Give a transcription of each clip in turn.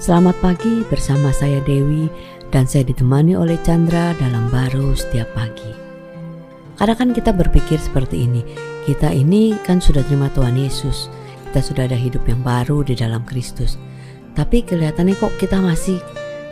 Selamat pagi bersama saya Dewi dan saya ditemani oleh Chandra dalam baru setiap pagi. Kadang kan kita berpikir seperti ini, kita ini kan sudah terima Tuhan Yesus, kita sudah ada hidup yang baru di dalam Kristus. Tapi kelihatannya kok kita masih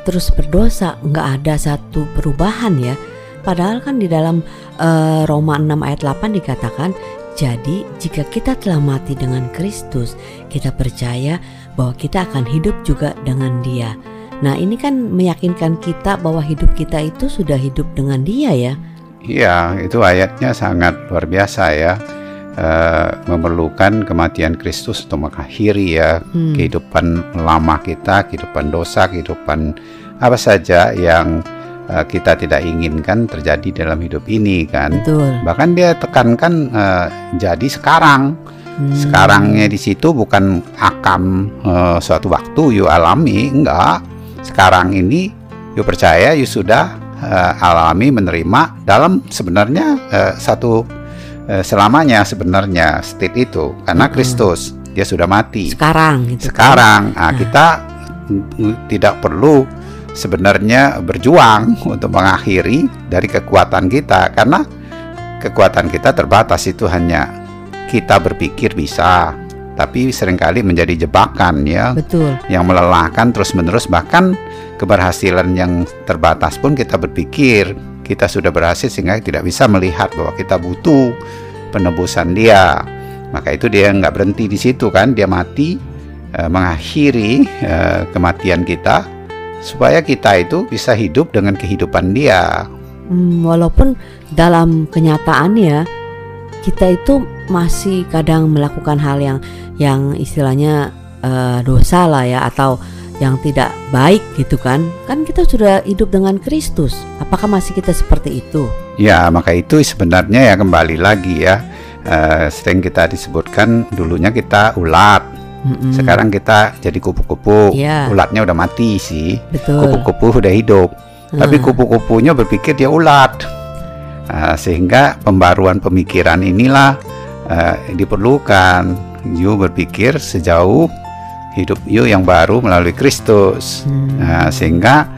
terus berdosa, nggak ada satu perubahan ya. Padahal kan di dalam uh, Roma 6 ayat 8 dikatakan jadi, jika kita telah mati dengan Kristus, kita percaya bahwa kita akan hidup juga dengan Dia. Nah, ini kan meyakinkan kita bahwa hidup kita itu sudah hidup dengan Dia ya. Iya, itu ayatnya sangat luar biasa ya. E, memerlukan kematian Kristus untuk mengakhiri ya hmm. kehidupan lama kita, kehidupan dosa, kehidupan apa saja yang uh, kita tidak inginkan terjadi dalam hidup ini kan. Betul. Bahkan dia tekankan uh, jadi sekarang. Hmm. Sekarangnya di situ bukan akan uh, suatu waktu you alami, enggak. Sekarang ini you percaya you sudah uh, alami menerima dalam sebenarnya uh, satu uh, selamanya sebenarnya state itu karena hmm. Kristus dia sudah mati. Sekarang gitu. Kan? Sekarang kan? nah, kita tidak perlu sebenarnya berjuang untuk mengakhiri dari kekuatan kita karena kekuatan kita terbatas itu hanya kita berpikir bisa tapi sering kali menjadi jebakan ya. Betul. Yang melelahkan terus-menerus bahkan keberhasilan yang terbatas pun kita berpikir. Kita sudah berhasil sehingga tidak bisa melihat bahwa kita butuh penebusan dia. Maka itu dia nggak berhenti di situ kan? Dia mati eh, mengakhiri eh, kematian kita supaya kita itu bisa hidup dengan kehidupan dia. Hmm, walaupun dalam kenyataannya kita itu masih kadang melakukan hal yang yang istilahnya uh, dosa lah ya atau yang tidak baik gitu kan kan kita sudah hidup dengan Kristus apakah masih kita seperti itu ya maka itu sebenarnya ya kembali lagi ya uh, sering kita disebutkan dulunya kita ulat Mm-mm. Sekarang kita jadi kupu-kupu. Yeah. Ulatnya udah mati sih. Betul. Kupu-kupu udah hidup. Hmm. Tapi kupu-kupunya berpikir dia ulat. Uh, sehingga pembaruan pemikiran inilah uh, diperlukan. You berpikir sejauh hidup you yang baru melalui Kristus. Hmm. Uh, sehingga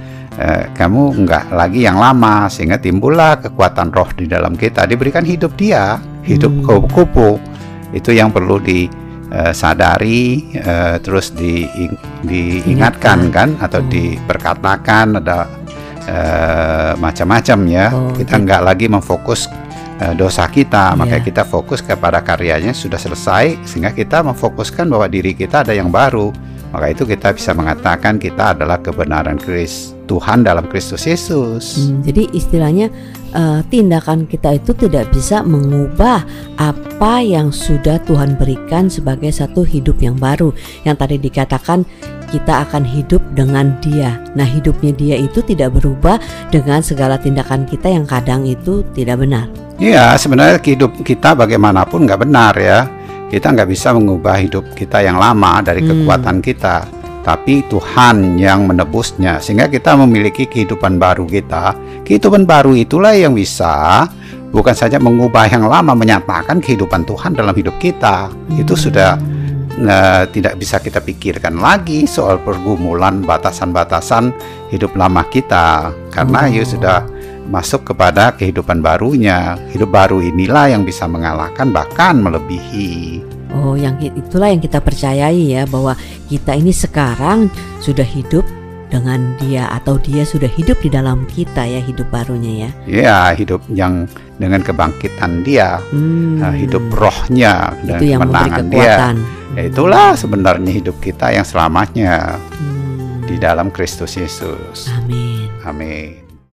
uh, kamu enggak lagi yang lama sehingga timbullah kekuatan roh di dalam kita diberikan hidup dia hidup hmm. kupu-kupu itu yang perlu di uh, sadari uh, terus di, diingatkan kan atau oh. diperkatakan ada uh, macam-macam ya oh, kita okay. nggak lagi memfokus dosa kita yeah. makanya kita fokus kepada karyanya sudah selesai sehingga kita memfokuskan bahwa diri kita ada yang baru maka itu kita bisa mengatakan kita adalah kebenaran Kristus Tuhan dalam Kristus Yesus. Hmm, jadi istilahnya uh, tindakan kita itu tidak bisa mengubah apa yang sudah Tuhan berikan sebagai satu hidup yang baru. Yang tadi dikatakan kita akan hidup dengan Dia. Nah, hidupnya Dia itu tidak berubah dengan segala tindakan kita yang kadang itu tidak benar. Iya, sebenarnya hidup kita bagaimanapun nggak benar ya. Kita nggak bisa mengubah hidup kita yang lama dari hmm. kekuatan kita tapi Tuhan yang menebusnya sehingga kita memiliki kehidupan baru kita. Kehidupan baru itulah yang bisa bukan saja mengubah yang lama menyatakan kehidupan Tuhan dalam hidup kita. Itu sudah uh, tidak bisa kita pikirkan lagi soal pergumulan batasan-batasan hidup lama kita karena oh. ya sudah masuk kepada kehidupan barunya. Hidup baru inilah yang bisa mengalahkan bahkan melebihi Oh, yang itulah yang kita percayai ya bahwa kita ini sekarang sudah hidup dengan dia atau dia sudah hidup di dalam kita ya hidup barunya ya. Iya, hidup yang dengan kebangkitan dia, hmm. Nah, hidup rohnya dan Itu yang kemenangan dia. Ya, itulah sebenarnya hidup kita yang selamanya hmm. di dalam Kristus Yesus. Amin. Amin.